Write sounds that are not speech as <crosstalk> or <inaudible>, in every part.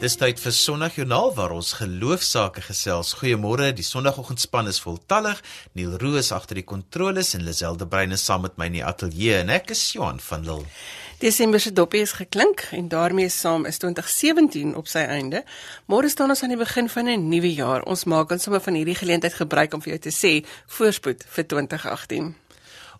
Dis tyd vir Sondagjoernaal waar ons geloofsaake gesels. Goeiemôre, die Sondagoggendspan is voltallig. Neil Roos agter die kontroles en Liselde Breine saam met my in die ateljee en ek is Johan van Lille. Desember se dopie is geklink en daarmee saam is 2017 op sy einde. Môre staan ons aan die begin van 'n nuwe jaar. Ons maak ons sommer van hierdie geleentheid gebruik om vir jou te sê voorspoed vir 2018.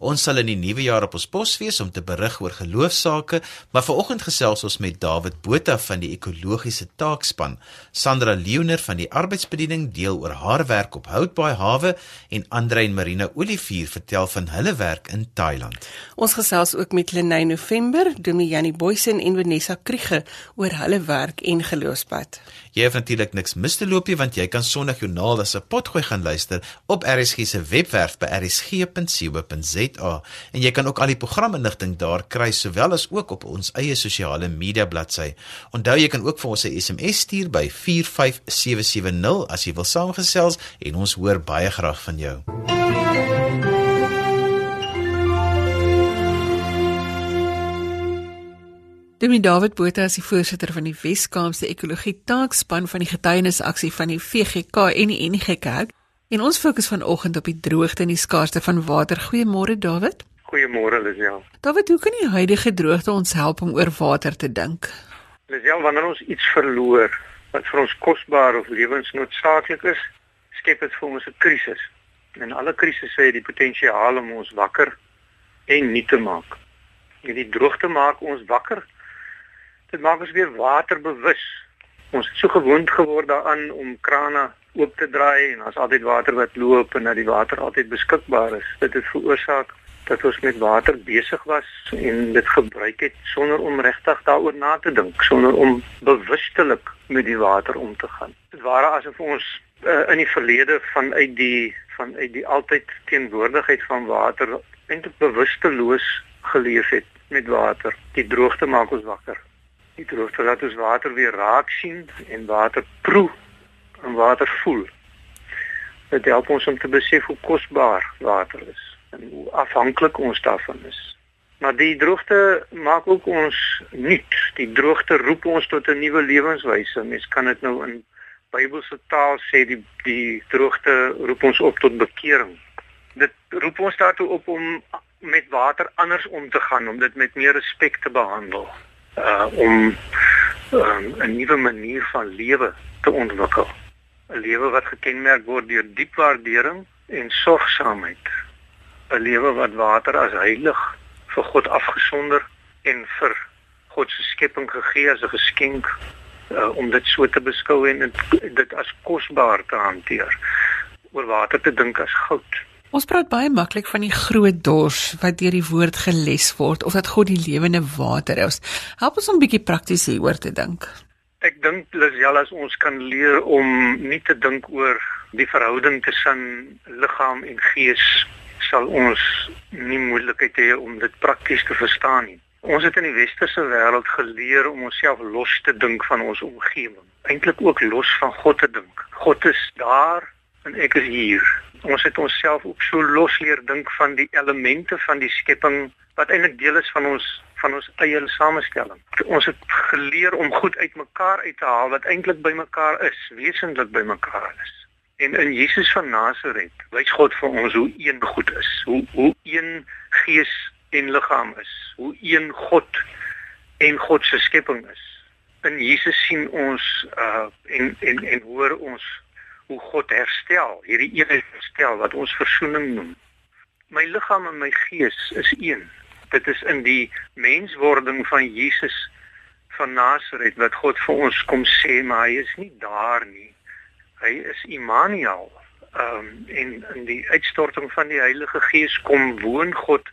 Ons sal in die nuwe jaar op ons pos wees om te berig oor geloofsaake, maar vanoggend gesels ons met David Botha van die ekologiese taakspan. Sandra Leoner van die arbeidsbediening deel oor haar werk op Houtbaai hawe en Andre en Marina Olivier vertel van hulle werk in Thailand. Ons gesels ook met Lenay November, Dominee Janie Boysen en Vanessa Kriege oor hulle werk en geloofspad. Jy het natuurlik niks mis te loop nie want jy kan Sondag Joernaal as 'n potgooi gaan luister op RSG se webwerf by rsg.co.za en jy kan ook al die programinligting daar kry sowel as ook op ons eie sosiale media bladsy. Onthou jy kan ook vir ons 'n SMS stuur by 45770 as jy wil saamgesels en ons hoor baie graag van jou. Demi David Botha is die voorsitter van die Weskaapse Ekologie Taakspan van die getuienisaksie van die VGK en die NG Kerk. En ons fokus vanoggend op die droogte en die skaarste van water. Goeiemôre David. Goeiemôre Lisel. David, hoe kan die huidige droogte ons help om oor water te dink? Lisel, wanneer ons iets verloor wat vir ons kosbaar of lewensnoodsaaklik is, skep dit vir ons 'n krisis. En alle krisisse het die potensiaal om ons wakker en nie te maak. Hierdie droogte maak ons wakker dit maak ons weer waterbewus. Ons het so gewoond geword daaraan om krane oop te draai en daar's altyd water wat loop en dat die water altyd beskikbaar is. Dit het veroorsaak dat ons met water besig was en dit gebruik het sonder om regtig daaroor na te dink, sonder om bewustelik met die water om te gaan. Dit ware asof ons uh, in die verlede vanuit die vanuit die altyd teenwoordigheid van water eintlik bewusteloos geleef het met water. Die droogte maak ons wakker die droogte laat ons water weer raak sien en water proe en water voel. Dit help ons om te besef hoe kosbaar water is en hoe afhanklik ons daarvan is. Maar die droogte maak ook ons nuut. Die droogte roep ons tot 'n nuwe lewenswyse. Mens kan dit nou in Bybelse taal sê die die droogte roep ons op tot bekering. Dit roep ons daartoe op om met water anders om te gaan, om dit met meer respek te behandel uh om um, 'n nuwe manier van lewe te ontwikkel. 'n Lewe wat gekenmerk word deur diep waardering en sorgsaamheid. 'n Lewe wat water as heilig vir God afgesonder en vir God se skepping gegee as 'n geskenk uh, om dit so te beskou en dit as kosbaar te hanteer. Oor water te dink as goud. Ons praat baie maklik van die groot dors wat deur die woord geles word of dat God die lewende water is. Help ons om 'n bietjie prakties hieroor te dink. Ek dink Lisel as ons kan leer om nie te dink oor die verhouding tussen liggaam en gees sal ons nie moeilikheid hê om dit prakties te verstaan nie. Ons het in die westerse wêreld geleer om onsself los te dink van ons omgewing. Eintlik ook los van God te dink. God is daar en ek is hier ons het onsself ook so losleer dink van die elemente van die skepping wat eintlik deel is van ons van ons eie samestelling. Ons het geleer om goed uitmekaar uit te haal wat eintlik bymekaar is, wesentlik bymekaar is. En in Jesus van Nasaret wys God vir ons hoe een goed is, hoe hoe een gees en liggaam is, hoe een God en God se skepping is. In Jesus sien ons uh en en en hoor ons hoe God herstel, hierdie eenheid herstel wat ons versoening noem. My liggaam en my gees is een. Dit is in die menswording van Jesus van Nasaret wat God vir ons kom sê, maar hy is nie daar nie. Hy is Immanuel. Ehm um, en in die uitstorting van die Heilige Gees kom woon God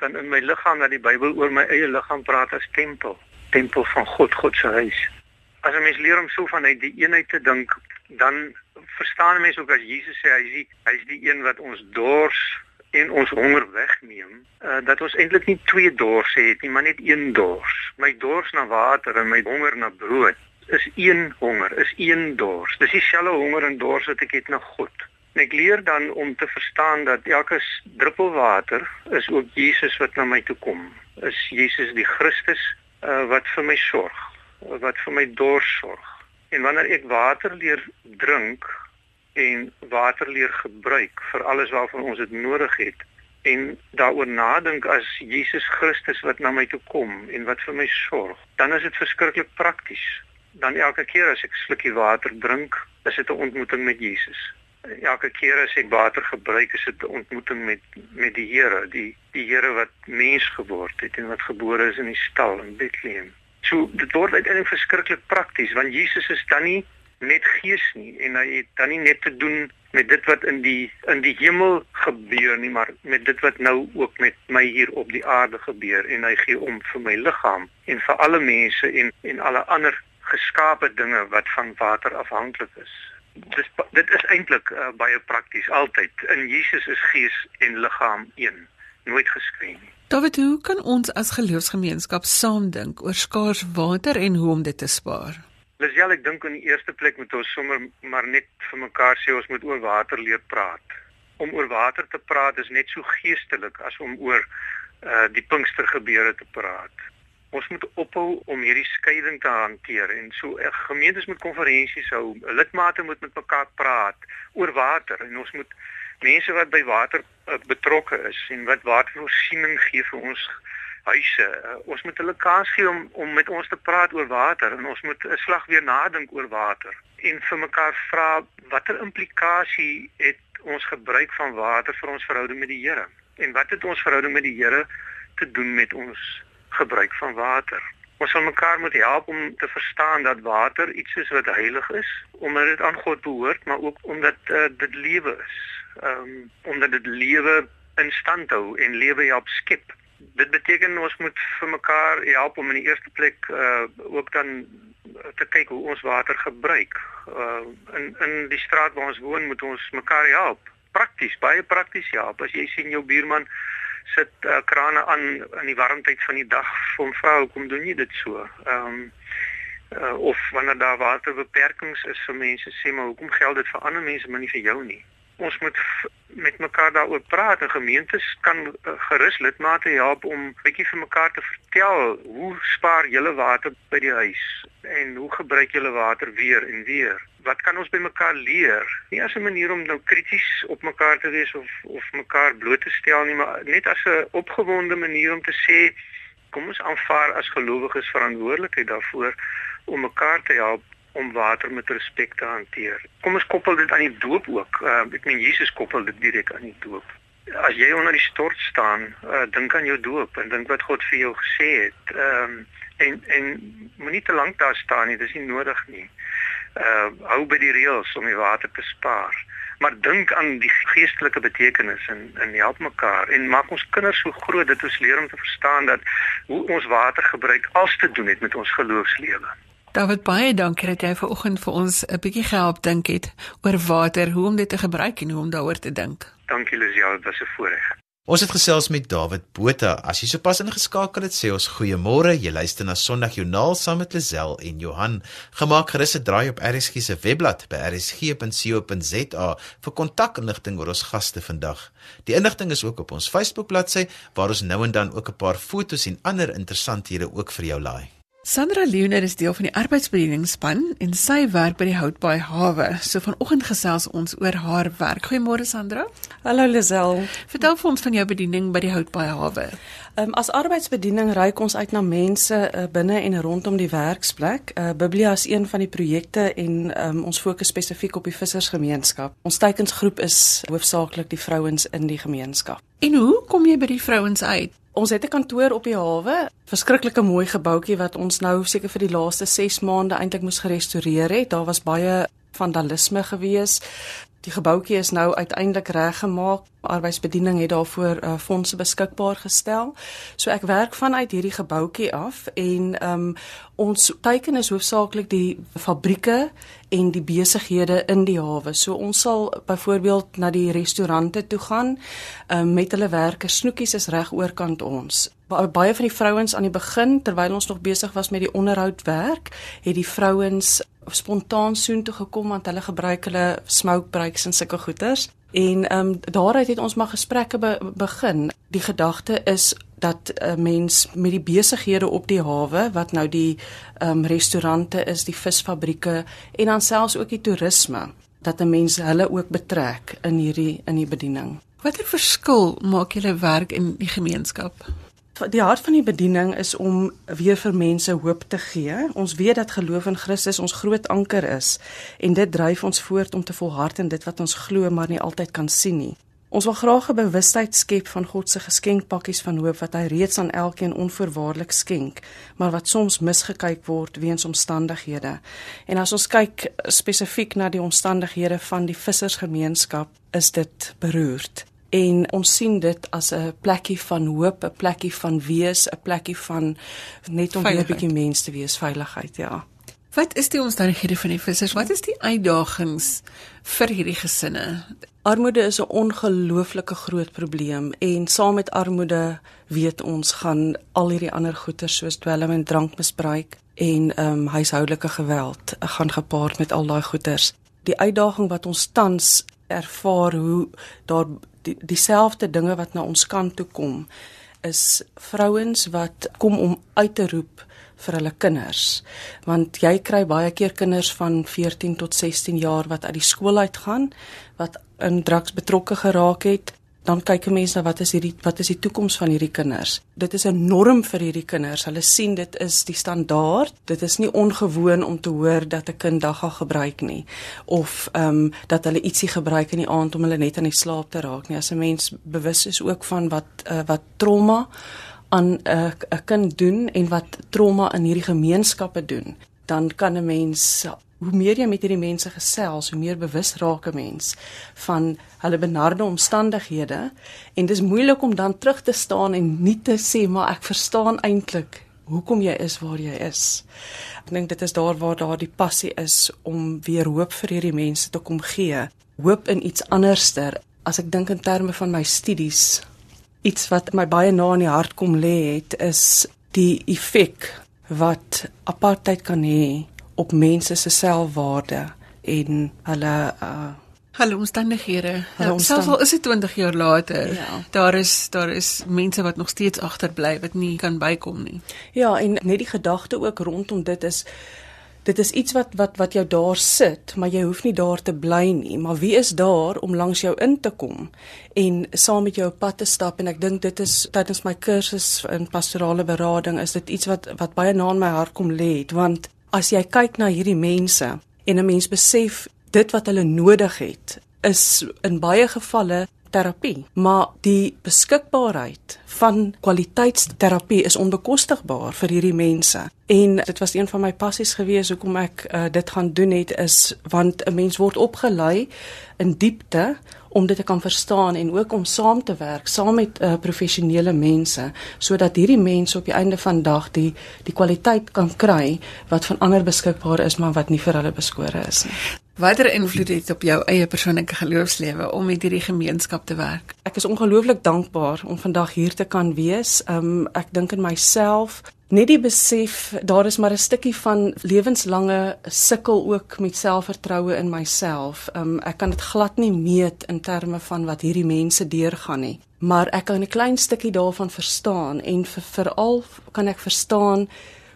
dan in my liggaam dat die Bybel oor my eie liggaam praat as tempel, tempel van God, God se huis. As 'n mens leer om so vanuit die eenheid te dink, dan verstaan mense ook as Jesus sê hy is die, hy is die een wat ons dors en ons honger wegneem, uh, dat ons eintlik nie twee dors het nie, maar net een dors. My dors na water en my honger na brood is een honger, is een dors. Dis dieselfde honger en dors wat ek het na God. En ek leer dan om te verstaan dat elke druppel water is ook Jesus wat na my toe kom. Is Jesus die Christus uh, wat vir my sorg, wat vir my dors sorg En wanneer ek water leer drink en water leer gebruik vir alles waarvan ons dit nodig het en daaroor nadink as Jesus Christus wat na my toe kom en wat vir my sorg, dan is dit verskriklik prakties. Dan elke keer as ek 'n slukkie water drink, is dit 'n ontmoeting met Jesus. Elke keer as ek water gebruik, is dit 'n ontmoeting met met die Here, die die Here wat mens geword het en wat gebore is in die stal in Bethlehem. So dit word uiteindelik verskriklik prakties want Jesus is dan nie net gees nie en hy het dan nie net te doen met dit wat in die in die hemel gebeur nie maar met dit wat nou ook met my hier op die aarde gebeur en hy gee om vir my liggaam en vir alle mense en en alle ander geskape dinge wat van water afhanklik is. Dis dit is eintlik uh, baie prakties altyd. In Jesus is gees en liggaam een, nooit geskei nie. David, hoe kan ons as geloofsgemeenskap saamdink oor skaars water en hoe om dit te spaar? Lisel, ek dink in die eerste plek moet ons sommer maar net vir mekaar sê ons moet oor water leer praat. Om oor water te praat is net so geestelik as om oor uh die Pinkstergebeure te praat. Ons moet ophou om hierdie skeiding te hanteer en so uh, gemeentes moet konferensies hou, lidmate moet met mekaar praat oor water en ons moet mense wat by water uh, betrokke is en wat watervoorsiening gee vir ons huise. Uh, ons moet hulle kans gee om om met ons te praat oor water en ons moet 'n slag weer nadink oor water en vir mekaar vra watter implikasie het ons gebruik van water vir ons verhouding met die Here en wat het ons verhouding met die Here te doen met ons gebruik van water. Ons sal mekaar moet help om te verstaan dat water iets is wat heilig is, omdat dit aan God behoort, maar ook omdat uh, dit lewe is. Ehm um, omdat dit lewe in stand hou en lewe help skep dit beteken ons moet vir mekaar help om in die eerste plek uh ook dan te kyk hoe ons water gebruik. Uh in in die straat waar ons woon moet ons mekaar help. Prakties, baie prakties help. As jy sien jou buurman sit uh, krane aan in die warmtyd van die dag hom vra hoekom doen jy dit so? Ehm um, uh, of wanneer daar waterbeperkings is vir mense sê maar hoekom geld dit vir ander mense maar nie vir jou nie? Ons moet met mekaar daaroor praat en gemeentes kan uh, gerus lidmate help om bietjie vir mekaar te vertel hoe spaar julle water by die huis en hoe gebruik julle water weer en weer? Wat kan ons by mekaar leer? Nie as 'n manier om nou krities op mekaar te wees of of mekaar bloot te stel nie maar net as 'n opgewonde manier om te sê kom ons aanvaar as gelowiges verantwoordelikheid daarvoor om mekaar te help om water met respek te hanteer. Kom ons koppel dit aan die doop ook. Uh, ek meen Jesus koppel dit direk aan die doop. As jy onder die stort staan, uh, dink aan jou doop en dink wat God vir jou gesê het. Ehm um, en en moenie te lank daar staan nie, dis nie nodig nie. Uh hou by die reëls om die water te spaar. Maar dink aan die geestelike betekenis en en help mekaar en maak ons kinders so groot dat ons leer om te verstaan dat hoe ons water gebruik als te doen het met ons geloofslewe. David baie dankie dat jy vanoggend vir ons 'n bietjie gehelp dink het oor water, hoe om dit te gebruik en hoe om daaroor te dink. Dankie Lucia, dit was 'n voorreg. Ons het gesels met David Botha. As jy sopas ingeskakel het, sê ons goeiemôre. Jy luister na Sondag Joernaal saam met Lisel en Johan. Gemaak gerus 'n draai op RSG se webblad by rsg.co.za vir kontakinligting oor ons gaste vandag. Die inligting is ook op ons Facebook bladsy waar ons nou en dan ook 'n paar fotos en ander interessanthede ook vir jou laai. Sandra Leoner is deel van die arbeidsbedieningspan en sy werk by die Houtbaai Hawe. So vanoggend gesels ons oor haar werk. Goeiemôre Sandra. Hallo Lisel. Vertel vir ons van jou bediening by die Houtbaai Hawe. Um, as arbeidsbediening reik ons uit na mense uh, binne en rondom die werksplek. Uh, Biblia is een van die projekte en um, ons fokus spesifiek op die vissersgemeenskap. Ons teikensgroep is hoofsaaklik die vrouens in die gemeenskap. En hoe kom jy by die vrouens uit? Ons het 'n kantoor op die hawe, verskriklike mooi gebouetjie wat ons nou seker vir die laaste 6 maande eintlik moes gerestoreer het. Daar was baie vandalisme gewees. Die gebouetjie is nou uiteindelik reggemaak. Arbeidsbediening het daarvoor uh, fondse beskikbaar gestel. So ek werk vanuit hierdie gebouetjie af en um, ons teiken is hoofsaaklik die fabrieke en die besighede in die hawe. So ons sal byvoorbeeld na die restaurante toe gaan um, met hulle werkers. Snoekies is reg oorkant ons. Baie van die vrouens aan die begin terwyl ons nog besig was met die onderhoud werk, het die vrouens spontaan soontoe gekom want hulle gebruik hulle smoke breaks en sulke goeders. En ehm um, daaruit het ons maar gesprekke be begin. Die gedagte is dat 'n uh, mens met die besighede op die hawe wat nou die ehm um, restaurante is, die visfabrieke en dan selfs ook die toerisme dat 'n mens hulle ook betrek in hierdie in die bediening. Watter verskil maak julle werk in die gemeenskap? Die hart van die bediening is om weer vir mense hoop te gee. Ons weet dat geloof in Christus ons groot anker is en dit dryf ons voort om te volhard in dit wat ons glo maar nie altyd kan sien nie. Ons wil graag 'n bewustheid skep van God se geskenkpakkies van hoop wat hy reeds aan elkeen onvoorwaardelik skenk, maar wat soms misgekyk word weens omstandighede. En as ons kyk spesifiek na die omstandighede van die vissersgemeenskap, is dit beroerd. En ons sien dit as 'n plekkie van hoop, 'n plekkie van wees, 'n plekkie van net om weer 'n bietjie mens te wees, veiligheid, ja. Wat is die omstandighede van die vissers? Wat is die uitdagings vir hierdie gesinne? Armoede is 'n ongelooflike groot probleem en saam met armoede weet ons gaan al hierdie ander goeie soos dwelm en drankmisbruik en ehm um, huishoudelike geweld gaan gepaard met al daai goeters. Die uitdaging wat ons tans ervaar hoe daar dieselfde die dinge wat na ons kant toe kom is vrouens wat kom om uit te roep vir hulle kinders. Want jy kry baie keer kinders van 14 tot 16 jaar wat uit die skool uitgaan, wat in drugs betrokke geraak het, dan kyk 'n mens na wat is hierdie wat is die toekoms van hierdie kinders. Dit is 'n norm vir hierdie kinders. Hulle sien dit is die standaard. Dit is nie ongewoon om te hoor dat 'n kind dagga gebruik nie of ehm um, dat hulle ietsie gebruik in die aand om hulle net aan die slaap te raak nie. As 'n mens bewus is ook van wat uh, wat trauma aan 'n uh, 'n kind doen en wat trauma in hierdie gemeenskappe doen, dan kan 'n mens hoe meer jy met hierdie mense gesels, hoe meer bewus raak 'n mens van hulle benarde omstandighede en dis moeilik om dan terug te staan en nie te sê maar ek verstaan eintlik hoekom jy is waar jy is. Ek dink dit is daar waar daar die passie is om weer hoop vir hierdie mense te kom gee, hoop in iets anderster. As ek dink in terme van my studies, iets wat my baie na in die hart kom lê het is die effek wat apartheid kan hê op mense se selfwaarde en hulle uh hulle omstandighede. Omstand... Selfs al is dit 20 jaar later, ja. daar is daar is mense wat nog steeds agterbly wat nie kan bykom nie. Ja, en net die gedagte ook rondom dit is dit is iets wat wat wat jou daar sit, maar jy hoef nie daar te bly nie, maar wie is daar om langs jou in te kom en saam met jou pad te stap en ek dink dit is tydens my kursus in pastorale berading is dit iets wat wat baie na in my hart kom lê, want as jy kyk na hierdie mense en 'n mens besef dit wat hulle nodig het is in baie gevalle terapie, maar die beskikbaarheid van kwaliteitsterapie is onbekostigbaar vir hierdie mense. En dit was een van my passies gewees hoekom ek uh, dit gaan doen het is want 'n mens word opgelei in diepte om dit te kan verstaan en ook om saam te werk saam met uh, professionele mense sodat hierdie mense op die einde van dag die die kwaliteit kan kry wat van ander beskikbaar is maar wat nie vir hulle beskore is nie. Watter invloed het op jou eie persoonlike geloofslewe om met hierdie gemeenskap te werk? Ek is ongelooflik dankbaar om vandag hier te kan wees. Um ek dink in myself net die besef daar is maar 'n stukkie van lewenslange sukkel ook met selfvertroue in myself. Um ek kan dit glad nie meet in terme van wat hierdie mense deurgaan nie, maar ek kan 'n klein stukkie daarvan verstaan en veral kan ek verstaan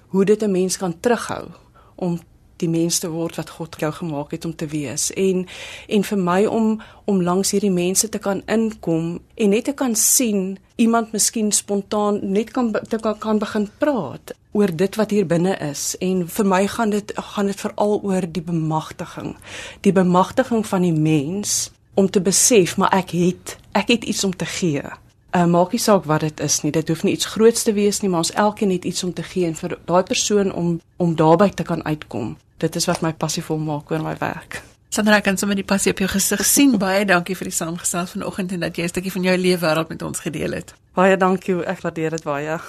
hoe dit 'n mens kan terughou om die mens te word wat God jou gemaak het om te wees. En en vir my om om langs hierdie mense te kan inkom en net te kan sien iemand miskien spontaan net kan te kan, kan begin praat oor dit wat hier binne is. En vir my gaan dit gaan dit veral oor die bemagtiging. Die bemagtiging van die mens om te besef maar ek het ek het iets om te gee Uh, maak nie saak wat dit is nie. Dit hoef nie iets groots te wees nie, maar ons elkeen het iets om te gee en vir daai persoon om om daarby te kan uitkom dit is wat my passie vol maak oor my werk. Sandra, kan sommer die passie op jou gesig sien. Baie dankie vir die saamgestel vanoggend en dat jy 'n stukkie van jou lewe wêreld met ons gedeel het. Baie dankie, ek waardeer dit baie.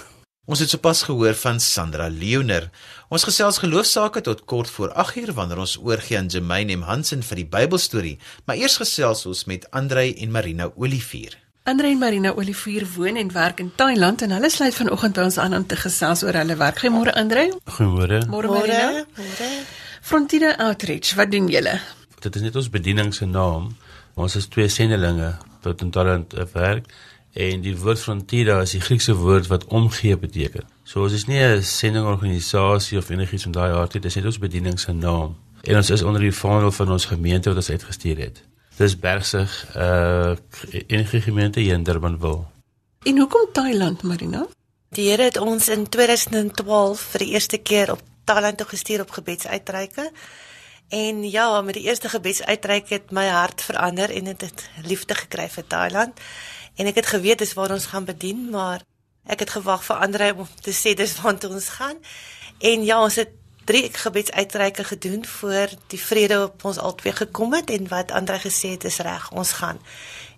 Ons het sopas gehoor van Sandra Leoner. Ons gesels geloofsaake tot kort voor 8uur wanneer ons oorgie aan Jermaine M Hansen vir die Bybelstorie, maar eers gesels ons met Andrei en Marina Olivier. Andrei en Marina Olivier woon en werk in Thailand en hulle sluit vanoggend by ons aan om te gesels oor hulle werk. Goeiemôre Andrei. Goeiemôre. Môre Marina. Môre. Frontiere Outreach, wat doen julle? Dit is net ons bediening se naam. Ons is twee sendelinge wat in Thailand werk En die woord frontira is die Griekse woord wat omgee beteken. So ons is nie 'n sendingorganisasie of enigiets van daai aard nie, dis net ons bediening se naam. En ons is onder die vaandel van ons gemeente wat ons uitgestuur het. Dis Bergsig uh enige gemeente hier in Durban wil. En hoekom Thailand, Marina? Die Here het ons in 2012 vir die eerste keer op Thailand toe gestuur op gebedsuitreike. En ja, met die eerste gebedsuitreik het my hart verander en het dit liefde gekry vir Thailand. En ek het geweet dis waar ons gaan bedien, maar ek het gewag vir ander om te sê dis waar ons gaan. En ja, ons het drie gebedsuitreike gedoen voor die vrede op ons albei gekom het en wat Andre gesê het is reg, ons gaan.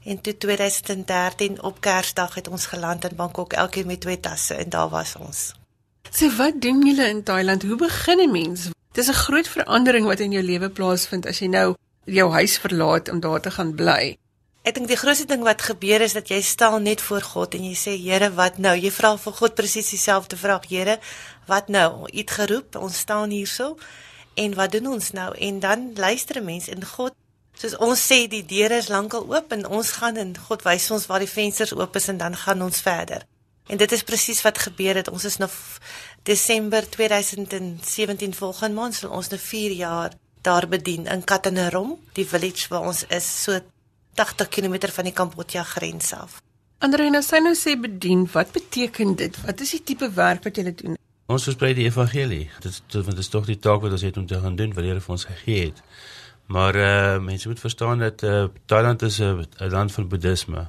En toe 2013 op Kersdag het ons geland in Bangkok, elkeen met twee tasse en daar was ons. So wat doen julle in Thailand? Hoe begin 'n mens? Dis 'n groot verandering wat in jou lewe plaasvind as jy nou jou huis verlaat om daar te gaan bly. Ek dink die grootste ding wat gebeur is dat jy staan net voor God en jy sê Here, wat nou? Jy vra vir God presies dieselfde vraag, Here, wat nou? U het geroep, ons staan hierso en wat doen ons nou? En dan luister 'n mens en God Soos ons sê die deure is lankal oop en ons gaan en God wys ons waar die vensters oop is en dan gaan ons verder. En dit is presies wat gebeur het. Ons is nou Desember 2017 volgende maand sal ons nou 4 jaar daar bedien in Katanerom, die village waar ons is, so 80 km van die Kambodja grens af. Andreina sê nou sê bedien, wat beteken dit? Wat is die tipe werk wat jy doen? Ons versprei die evangelie. Dit dit is tog die taak wat ons het om te gaan doen wat Here vir ons gegee het. Maar uh mense moet verstaan dat uh Thailand is 'n land van boeddhisme.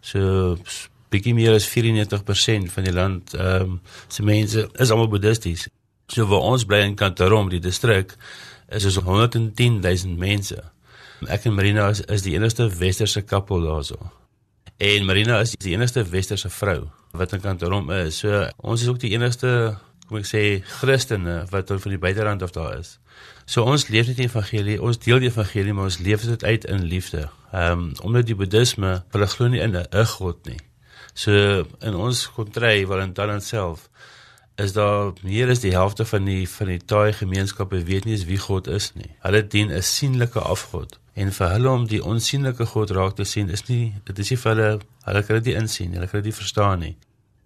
So bietjie meer as 94% van die land ehm um, se mense is almal boeddhisties. So waar ons bly in Kantarom, die distrik, is ons 110 000 mense. Ek en Marina is, is die enigste westerse koppel daarso. En Marina is die enigste westerse vrou wat in Kantarom is. So ons is ook die enigste, kom ek sê, Christene wat van die buiterand af daar is. So ons leef dit evangelie, ons deel die evangelie, maar ons leef dit uit in liefde. Ehm um, omdat die boeddhisme, hulle glo nie in 'n god nie. So in ons kontry waar in Thailand self is daar meer as die helfte van die van die Thai gemeenskappe weet nie eens wie God is nie. Hulle dien 'n sienlike afgod en vir hulle om die onsigbare God raak te sien is nie dit is nie vir hulle hulle kan dit nie insien, hulle kan dit nie verstaan nie.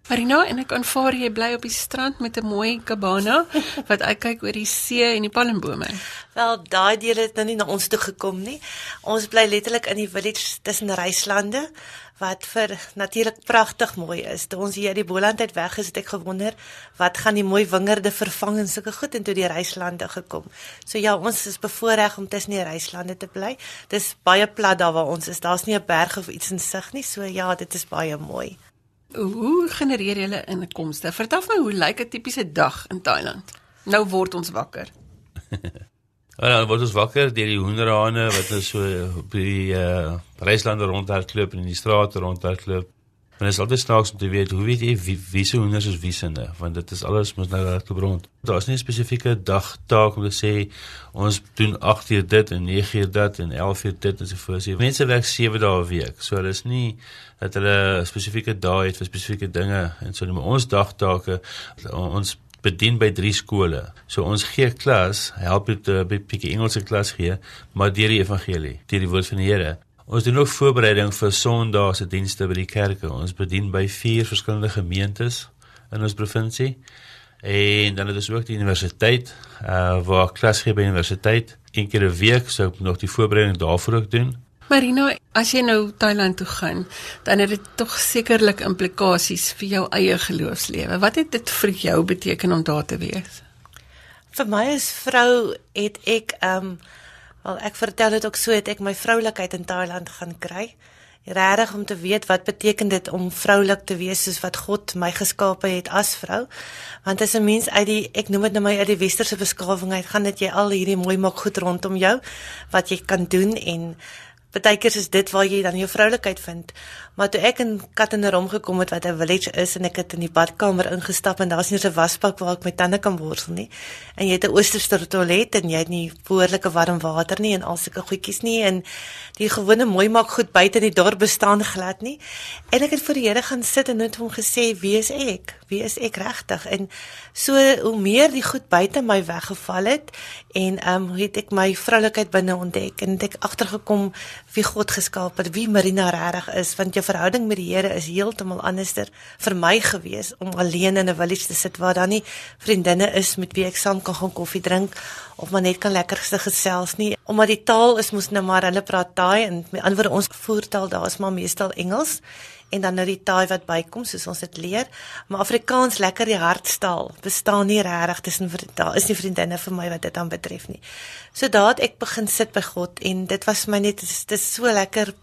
Marina en ek aanvaar jy bly op die strand met 'n mooi cabana wat uitkyk oor die see en die palmbome. Wel, daai deel het nou nie na ons toe gekom nie. Ons bly letterlik in die village tussen reislande wat vir natuurlik pragtig mooi is. Toe ons hier uit die Boland uit weg is, het ek gewonder wat gaan die mooi wingerde vervang en sulke goed en toe die reislande gekom. So ja, ons is bevoorreg om tussen die reislande te bly. Dis baie plat daar waar ons is. Daar's nie 'n berg of iets in sig nie. So ja, dit is baie mooi. Hoe genereer julle inkomste? Vertel my hoe lyk 'n tipiese dag in Thailand? Nou word ons wakker. <laughs> Ja, dan word ons wakker deur die hoenderhane wat nou so op die uh reislande rondhardloop en in die strate rondhardloop. En dit is altyd snaaks om te weet hoe weet jy wie wie se hoenders is wie se, want dit is alles mos nou reg gebrond. Daar's nie 'n spesifieke dagtaak om te sê ons doen 8 uur dit en 9 uur dat en 11 uur dit en so voort. Mense werk 7 dae 'n week. So dis nie dat hulle spesifieke dae het vir spesifieke dinge en so noem ons dagtake ons bedien by drie skole. So ons gee klas, help met 'n bietjie Engelse klas gee, maar deur die evangelie, deur die woord van die Here. Ons doen ook voorbereiding vir Sondae se dienste by die kerke. Ons bedien by vier verskillende gemeentes in ons provinsie. En dan het ons ook die universiteit, uh waar klas gee by universiteit. Een keer 'n week sou ek nog die voorbereiding daarvoor ook doen. Marina, as jy nou Thailand toe gaan, dan het dit tog sekerlik implikasies vir jou eie geloofslewe. Wat het dit vir jou beteken om daar te wees? Vir my as vrou het ek ehm um, wel ek vertel dit ook so het ek my vroulikheid in Thailand gaan kry. Regtig om te weet wat beteken dit om vroulik te wees soos wat God my geskape het as vrou. Want as 'n mens uit die ek noem dit nou my uit die westerse beskawing uit gaan dit jy al hierdie mooi maak goed rondom jou wat jy kan doen en Partykeers is dit waar jy dan jou vroulikheid vind. Maar toe ek in Kattenerom gekom het wat 'n village is en ek het in die badkamer ingestap en daar's nie 'n wasbak waar ek my tande kan borsel nie. En jy het 'n oosterse toilet en jy het nie behoorlike warm water nie en al sulke goedjies nie en die gewone mooi maak goed buite in die dorp bestaan glad nie. En ek het vir die Here gaan sit en net hom gesê, "Wie is ek? Wie is ek regtig?" En so hoe meer die goed buite my weggeval het en ehm um, het ek my vroulikheid binne ontdek en het ek agtergekom wie God geskaap het, wie Marina regtig is, want jou verhouding met die Here is heeltemal anderster vir my gewees om alleen in 'n village te sit waar daar nie vriendinne is met wie ek saam kan gaan koffie drink of maar net kan lekker gesels nie. Omdat die taal is mos nou maar hulle praat Thai en met ander woorde ons voertaal daar is maar meestal Engels en dan nou die taai wat bykom soos ons dit leer. Maar Afrikaans lekker die hartstaal bestaan nie regtig tussen daar is nie vriendinne vir my wat dit dan betref nie. So daad ek begin sit by God en dit was my net dit is so lekker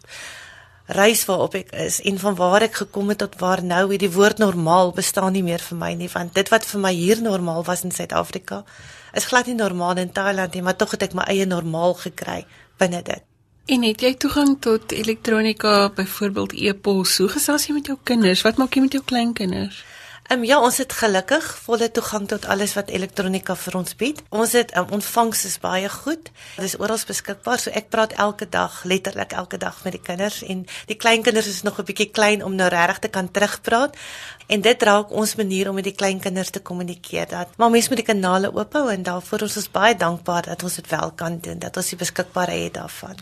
reis waarop ek is en van waar ek gekom het tot waar nou die woord normaal bestaan nie meer vir my nie want dit wat vir my hier normaal was in Suid-Afrika is glad nie normaal in Thailand nie maar tog het ek my eie normaal gekry binne dit. En het jy toegang tot elektronika, byvoorbeeld e-pos? Hoe gesels jy met jou kinders? Wat maak jy met jou kleinkinders? Ehm um, ja, ons het gelukkig volle toegang tot alles wat elektronika vir ons bied. Ons het um, ontvangs is baie goed. Dit is oral beskikbaar, so ek praat elke dag, letterlik elke dag met die kinders en die kleinkinders is nog 'n bietjie klein om nou regtig te kan terugpraat. En dit raak ons manier om met die kleinkinders te kommunikeer. Dat maar mense moet die kanale oop hou en daarvoor ons is baie dankbaar dat ons dit wel kan doen, dat ons die beskikbaarheid daarvan.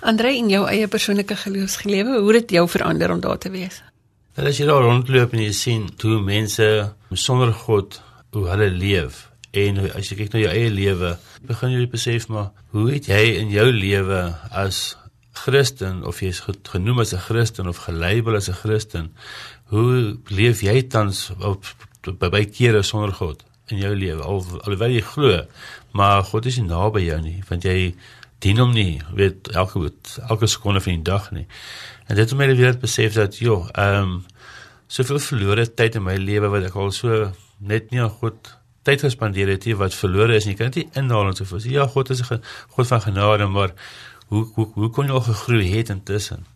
Andre, in jou eie persoonlike geloofsgelewe, hoe het dit jou verander om daar te wees? En as jy daar rondloop en jy sien hoe mense sonder God hoe hulle leef en as jy kyk na jou eie lewe, begin jy besef maar hoe het jy in jou lewe as Christen of jy is genoem as 'n Christen of gelabel as 'n Christen, hoe leef jy tans op by kere sonder God in jou lewe al alhoewel jy glo, maar God is nie naby jou nie, want jy dien hom nie, weet elke elke sekonde van die dag nie. En dit het my weer besef dat joh, ehm um, soveel verlore tyd in my lewe wat ek al so net nie aan God tyd gespandeer het hier wat verlore is en jy kan dit nie inhaal en so voort. Ja, God is 'n God van genade, maar hoe hoe hoe kon jy nog gegroei het intussen?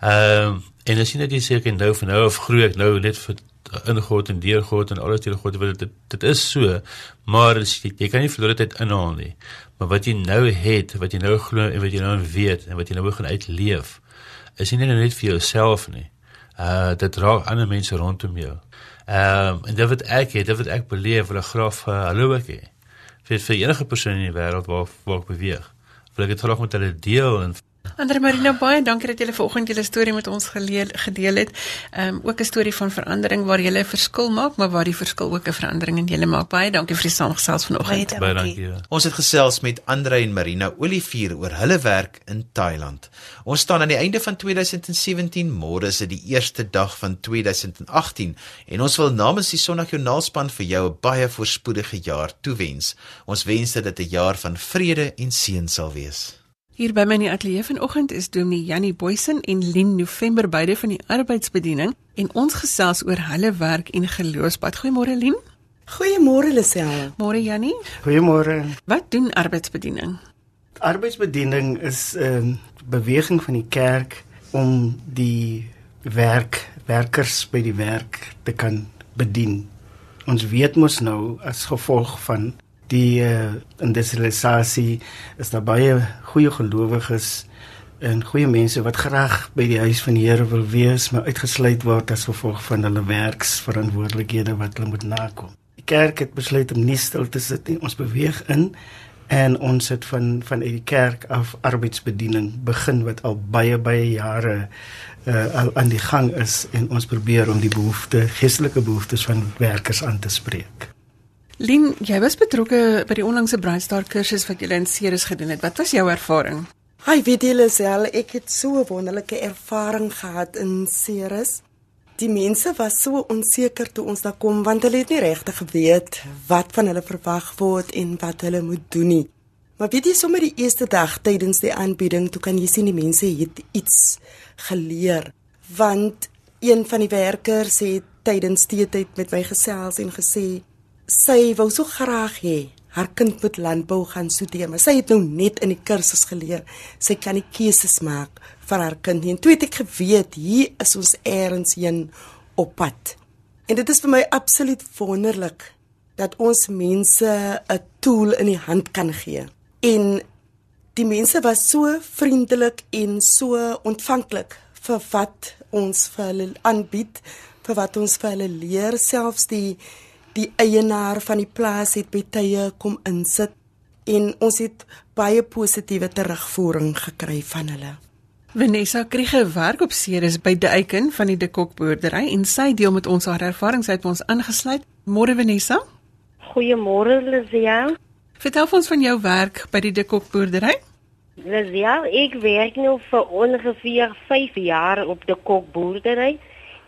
Ehm um, en as jy net sê ek nou van nou af groei ek nou net vir in God en deur God en alles deur God wat dit dit is so, maar jy, jy kan nie verlore tyd inhaal nie. Maar wat jy nou het, wat jy nou glo en wat jy nou weet en wat jy nou begin uitleef, is nie net vir jouself nie. Uh dit raak ander mense rondom jou. Ehm um, en dit wat ek het, dit wat ek beleef, wil ek graag uh, hallo ek hê. Vir vir enige persoon in die wêreld waar waar ek beweeg. Wil ek dit graag met hulle deel en Andre Marina baie dankie dat jy vanoggend julle storie met ons geleel, gedeel het. Ehm um, ook 'n storie van verandering waar jy 'n verskil maak, maar waar die verskil ook 'n verandering in julle maak. Baie dankie vir die saamgesels vanoggend. Baie dankie. Ja. Ons het gesels met Andre en Marina Olivier oor hulle werk in Thailand. Ons staan aan die einde van 2017, môre is dit die eerste dag van 2018 en ons wil namens die Sondagjoernaalspan vir jou 'n baie voorspoedige jaar toewens. Ons wens dat dit 'n jaar van vrede en seën sal wees. Hier by my in die ateljee vanoggend is Dominee Jannie Boysen en Lien November beide van die arbeidsbediening en ons gesels oor hulle werk en geloofspad. Goeiemôre Lien. Goeiemôre Lisel. Môre Jannie. Goeiemôre. Wat doen arbeidsbediening? Arbeidsbediening is 'n uh, beweging van die kerk om die werk werkers by die werk te kan bedien. Ons weet mos nou as gevolg van die uh, industrialisasie is daar baie goeie gelowiges en goeie mense wat graag by die huis van die Here wil wees, maar uitgesluit word as gevolg van hulle werksverantwoordelikhede wat hulle moet nakom. Die kerk het besluit om nie stil te sit nie. Ons beweeg in en ons het van van uit die kerk af arbeidsbediening begin wat al baie baie jare uh, al aan die gang is en ons probeer om die behoeftes, geestelike behoeftes van werkers aan te spreek. Lin, jy was betrokke by die onlangse Brainstar kursus wat julle in Ceres gedoen het. Wat was jou ervaring? Hi, weet julle sel, ek het so 'n wonderlike ervaring gehad in Ceres. Die mense was so onseker toe ons daar kom want hulle het nie regtig geweet wat van hulle verwag word en wat hulle moet doen nie. Maar weet jy sommer die eerste dag tydens die aanbieding, toe kan jy sien die mense het iets geleer want een van die werkers het tydens teetyd met my gesels en gesê sy wou so graag hê haar kind moet landbou gaan studeer, maar sy het nou net in die kursus geleer. Sy kan nie keuses maak vir haar kind nie. En toe het ek geweet hier is ons eers heen op pad. En dit is vir my absoluut wonderlik dat ons mense 'n tool in die hand kan gee. En die mense was so vriendelik en so ontvanklik vir wat ons vir hulle aanbied, vir wat ons vir hulle leer, selfs die die eienaar van die plaas het by tye kom insit en ons het baie positiewe terugvoering gekry van hulle. Vanessa Kriege werk op Ceres by De Eiken van die De Kok boerdery en sy deel met ons haar ervarings uit ons aangesluit. Môre Vanessa. Goeiemôre Lizia. Vertel ons van jou werk by die De Kok boerdery. Lizia, ek werk nou vir ongeveer 5 jaar op De Kok boerdery.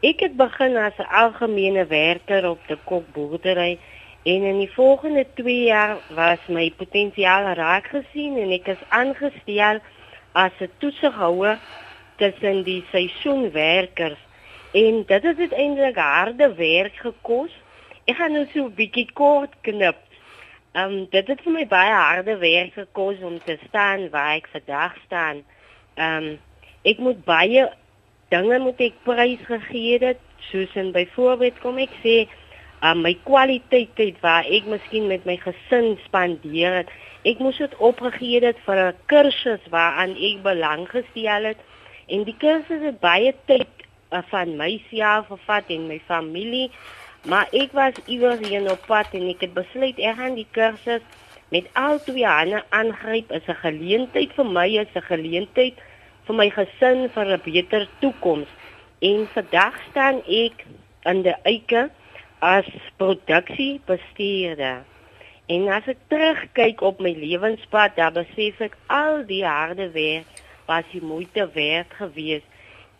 Ek het begin as 'n algemene werker op De Kok boerdery en in die volgende 2 jaar was my potensiaal raak gesien en ek is aangestel as 'n toesighouer tussen die seisoenwerkers en dit het uiteindelik harde werk gekos. Ek gaan nou so 'n bietjie kort knip. Ehm um, dit het vir my baie harde werk gekos om te staan waar ek vandag staan. Ehm um, ek moet baie dinge moet ek prys gegee het, soos in byvoorbeeld kom ek sê um, my kwaliteit tyd waar ek miskien met my gesin spandeer het. Ek moes dit opgegee het vir 'n kursus waaraan ek belang gestel het. En die kursus het baie tyd uh, van myself gevat en my familie maar ek was iewers hier op pad en ek het besluit ek gaan die kursus met al twee hande aangryp. Is 'n geleentheid vir my is 'n geleentheid vir my gesin vir 'n beter toekoms en vandag staan ek in die eike as produksiebestuurder En as ek terugkyk op my lewenspad, dan besef ek al die harde werk was die moeite werd geweest.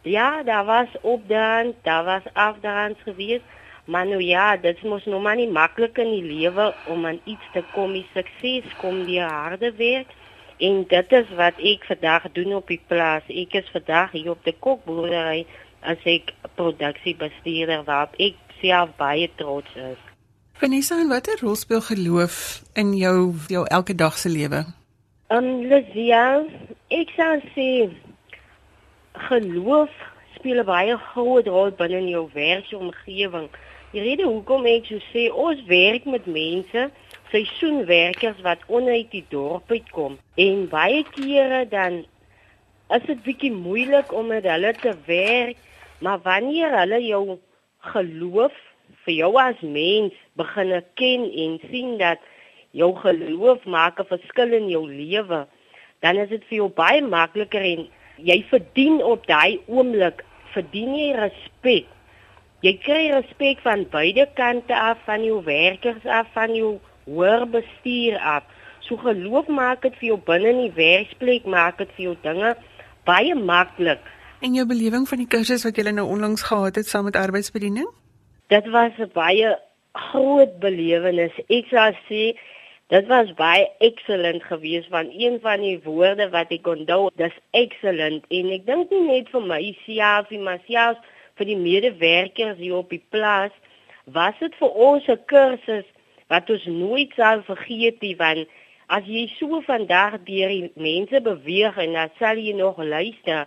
Ja, daar was opdaan, daar was afdaan geweest, maar nou ja, dit mos nou maar nie maklik in die lewe om aan iets te kom, die sukses kom deur harde werk. En dit is wat ek vandag doen op die plaas. Ek is vandag hier op die kokboerdery as ek produksiebestuurder waar ek self baie trots is. Vanessa, en watter rol speel geloof in jou jou elke dag se lewe? Um Lucia, ek sou sê geloof speel 'n baie groot rol binne jou werksomgewing. Die rede hoekom ek so sê, ons werk met mense, seisoenwerkers wat onuit die dorp uitkom en baie kere dan is dit bietjie moeilik om met hulle te werk, maar wanneer hulle jou geloof vir jou as mens begin ken en sien dat jou geloof maak 'n verskil in jou lewe, dan is dit vir jou baie makliker en jy verdien op daai oomblik verdien jy respek. Jy kry respek van beide kante af van jou werkers af van jou hoër bestuur af. So geloof maak dit vir jou binne in die werksplek maak dit vir jou dinge baie maklik. En jou belewing van die kursus wat jy nou onlangs gehad het saam met arbeidsbediening? dit was 'n baie groot belewenis. Ek sou sê dit was baie excellent geweest van een van die woorde wat ek onthou, dis excellent en ek dink nie net vir my self nie, maar selfs vir die medewerkers hier op die plaas was dit vir ons 'n kursus wat ons nooit sal vergeet nie want as jy so vandag deur die mense beweeg en dan sal jy nog luister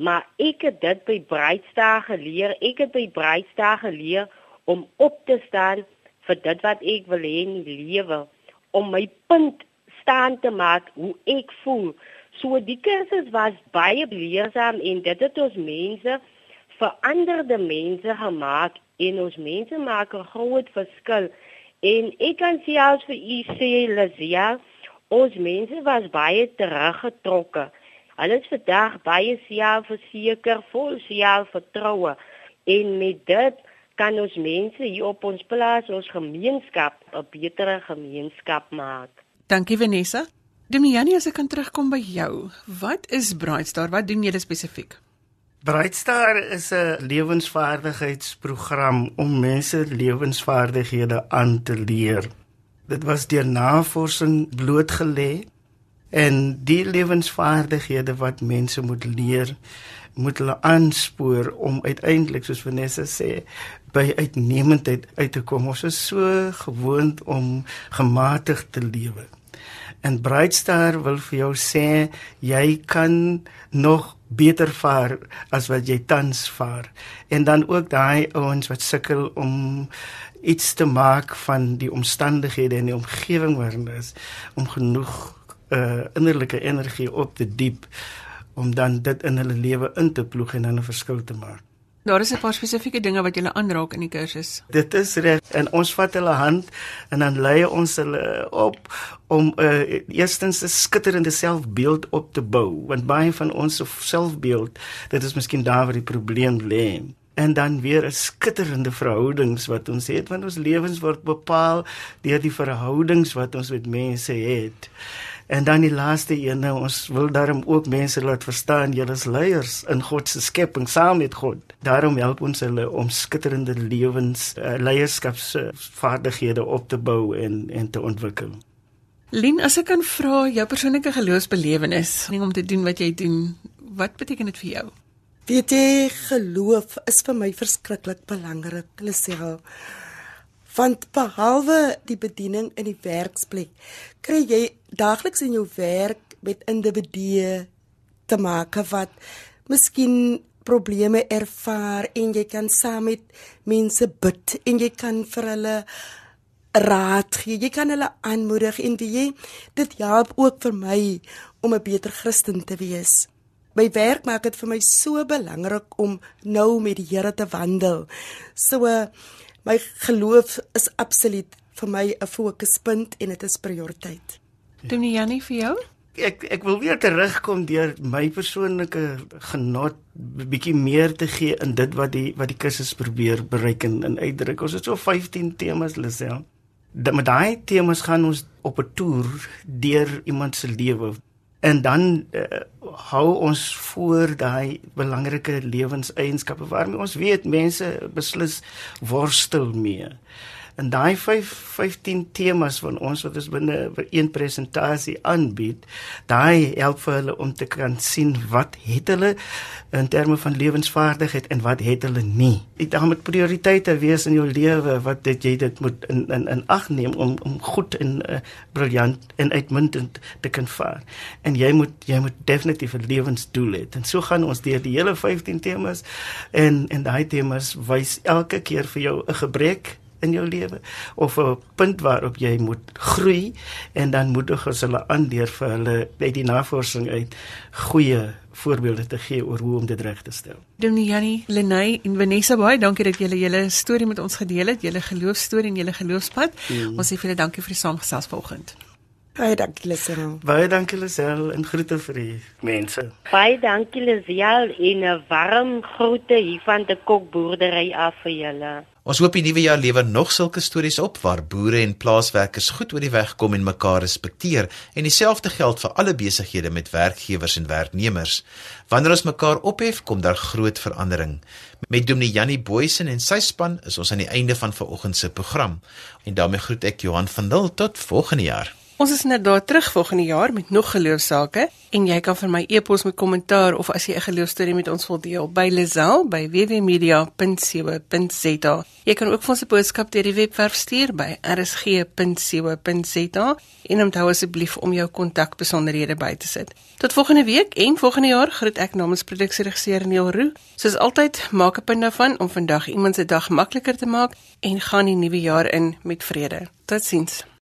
maar ek het dit by Breitstar geleer ek het by Breitstar geleer om op te staan vir dit wat ek wil hê in die lewe, om my punt staan te maak hoe ek voel. So die kursus was baie leersaam en dit het ons mense veranderde mense gemaak en ons mense maak 'n groot verskil. En ek kan sê as vir u sê Lazia, ons mense was baie teruggetrokke. Hulle is vandag baie selfverseker, vol selfvertroue en met dit kan ons mense hier op ons plaas, ons gemeenskap 'n betere gemeenskap maak. Dankie Vanessa. Demiani, as ek kan terugkom by jou. Wat is Brightstar? Wat doen julle spesifiek? Brightstar is 'n lewensvaardigheidsprogram om mense lewensvaardighede aan te leer. Dit was deur navorsing blootgelê en die lewensvaardighede wat mense moet leer moet hulle aanspoor om uiteindelik soos Vanessa sê by uitnemendheid uit te kom. Ons is so gewoond om gematig te lewe. En Brightstar wil vir jou sê jy kan nog beter vaar as wat jy tans vaar. En dan ook daai ouens wat sukkel om iets te maak van die omstandighede en die omgewing waarin hulle is om genoeg uh innerlike energie op te diep om dan dit in hulle lewe in te ploeg en dan 'n verskil te maak. Daar is 'n paar spesifieke dinge wat jy aanraak in die kursus. Dit is reg en ons vat hulle hand en dan lei ons hulle op om uh, eerstens 'n skitterende selfbeeld op te bou want baie van ons selfbeeld dit is miskien daar waar die probleem lê en dan weer 'n skitterende verhoudings wat ons het want ons lewens word bepaal deur die verhoudings wat ons met mense het. En dan die laaste een, nou, ons wil daarom ook mense laat verstaan julle is leiers in God se skepping saam met God. Daarom help ons hulle om skitterende lewens uh, leierskapsvaardighede op te bou en en te ontwikkel. Lien, as ek kan vra jou persoonlike geloofsbelewenis om te doen wat jy doen, wat beteken dit vir jou? Weet jy, geloof is vir my verskriklik belangrik, Lisel want behalwe die bediening in die werksplek kry jy daagliks in jou werk met individue te maak wat miskien probleme ervaar en jy kan saam met mense bid en jy kan vir hulle raad gee jy kan hulle aanmoedig en wie dit help ook vir my om 'n beter Christen te wees My werk maak dit vir my so belangrik om nou met die Here te wandel. So my geloof is absoluut vir my 'n fokuspunt en dit is prioriteit. Doen nie Jannie vir jou? Ek ek wil weer terugkom deur my persoonlike genot bietjie meer te gee in dit wat die wat die kursus probeer bereik en, en uitdruk. Ons het so 15 temas Lisel. Dat met daai temas gaan ons op 'n toer deur iemand se lewe en dan uh, hou ons voor daai belangrike lewenseienskappe waarmee ons weet mense beslis worstel mee in daai 5 15 temas van ons wat ons binne een presentasie aanbied, daai help vir hulle om te kan sien wat het hulle in terme van lewensvaardigheid en wat het hulle nie. Dit daar moet prioriteite wees in jou lewe wat dit jy dit moet in in in ag neem om om goed en uh, briljant en uitmuntend te kan vaar. En jy moet jy moet definitief 'n lewensdoel hê. En so gaan ons deur die hele 15 temas en en daai temas wys elke keer vir jou 'n gebrek in jou lewe of 'n punt waarop jy moet groei en dan moedig ons hulle aan deur vir hulle uit die navorsing uit goeie voorbeelde te gee oor hoe om dit reg te stel. Dominee Jannie, Lenay en Vanessa baie dankie dat julle julle storie met ons gedeel het, julle geloofstorie en julle geloofspad. Mm. Ons sê vir julle dankie vir die saamgesels vanoggend. Baie dankie Lisel. Baie dankie Lisel en groete vir die mense. Baie dankie Lisel en 'n warm groete hier van die kokboerdery af vir julle. Ons hoop die nuwe jaar lewer nog sulke stories op waar boere en plaaswerkers goed oor die weg kom en mekaar respekteer en dieselfde geld vir alle besighede met werkgewers en werknemers. Wanneer ons mekaar ophef, kom daar groot verandering. Met Dominee Jannie Boysen en sy span is ons aan die einde van vanoggend se program en daarmee groet ek Johan van Dil tot volgende jaar. Ons is net daar terug volgende jaar met nog geloofsake en jy kan vir my e-pos met kommentaar of as jy 'n geloofstorie met ons wil deel by Lazel by www.media.co.za. Jy kan ook vir ons 'n boodskap deur die webwerf stuur by rsg.co.za en onthou asseblief om jou kontakbesonderhede by te sit. Tot volgende week en volgende jaar groet ek namens produksieregisseur Neil Roo. Soos altyd, maak 'n punt daarvan om vandag iemand se dag makliker te maak en gaan die nuwe jaar in met vrede. Totsiens.